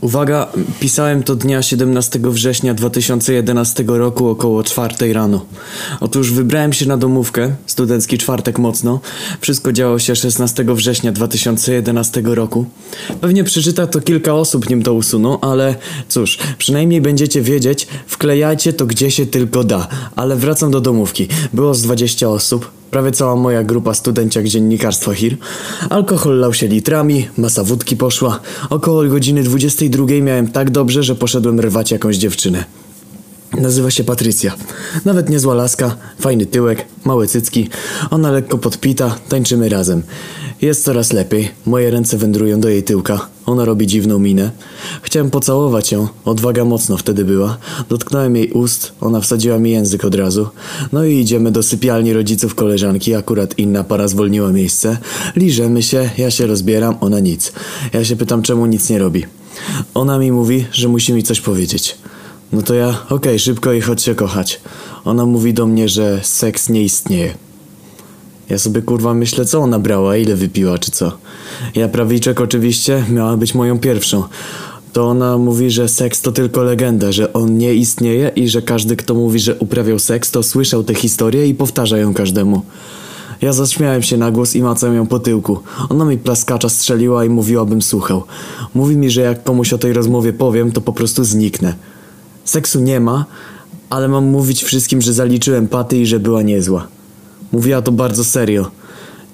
Uwaga, pisałem to dnia 17 września 2011 roku około 4 rano. Otóż wybrałem się na domówkę, studencki czwartek mocno. Wszystko działo się 16 września 2011 roku. Pewnie przeczyta to kilka osób, nim to usuną, ale cóż, przynajmniej będziecie wiedzieć, wklejajcie to gdzie się tylko da. Ale wracam do domówki. Było z 20 osób, Prawie cała moja grupa studenciak dziennikarstwa HIR. Alkohol lał się litrami, masa wódki poszła. Około godziny 22 miałem tak dobrze, że poszedłem rwać jakąś dziewczynę. Nazywa się Patrycja. Nawet niezła laska, fajny tyłek, małe cycki. Ona lekko podpita, tańczymy razem. Jest coraz lepiej, moje ręce wędrują do jej tyłka. Ona robi dziwną minę. Chciałem pocałować ją, odwaga mocno wtedy była. Dotknąłem jej ust, ona wsadziła mi język od razu. No i idziemy do sypialni rodziców koleżanki, akurat inna para zwolniła miejsce. Liżemy się, ja się rozbieram, ona nic. Ja się pytam, czemu nic nie robi. Ona mi mówi, że musi mi coś powiedzieć. No to ja, okej, szybko i chodź się kochać. Ona mówi do mnie, że seks nie istnieje. Ja sobie kurwa myślę, co ona brała, ile wypiła, czy co. Ja prawiczek oczywiście, miała być moją pierwszą. To ona mówi, że seks to tylko legenda, że on nie istnieje i że każdy, kto mówi, że uprawiał seks, to słyszał tę historię i powtarza ją każdemu. Ja zaśmiałem się na głos i macam ją po tyłku. Ona mi plaskacza strzeliła i mówiła, bym słuchał. Mówi mi, że jak komuś o tej rozmowie powiem, to po prostu zniknę. Seksu nie ma, ale mam mówić wszystkim, że zaliczyłem paty i że była niezła. Mówiła to bardzo serio.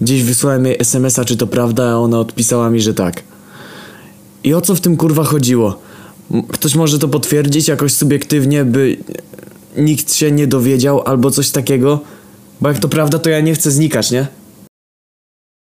Dziś wysłałem jej smsa, czy to prawda, a ona odpisała mi, że tak. I o co w tym kurwa chodziło? Ktoś może to potwierdzić jakoś subiektywnie, by nikt się nie dowiedział albo coś takiego? Bo jak to prawda, to ja nie chcę znikać, nie?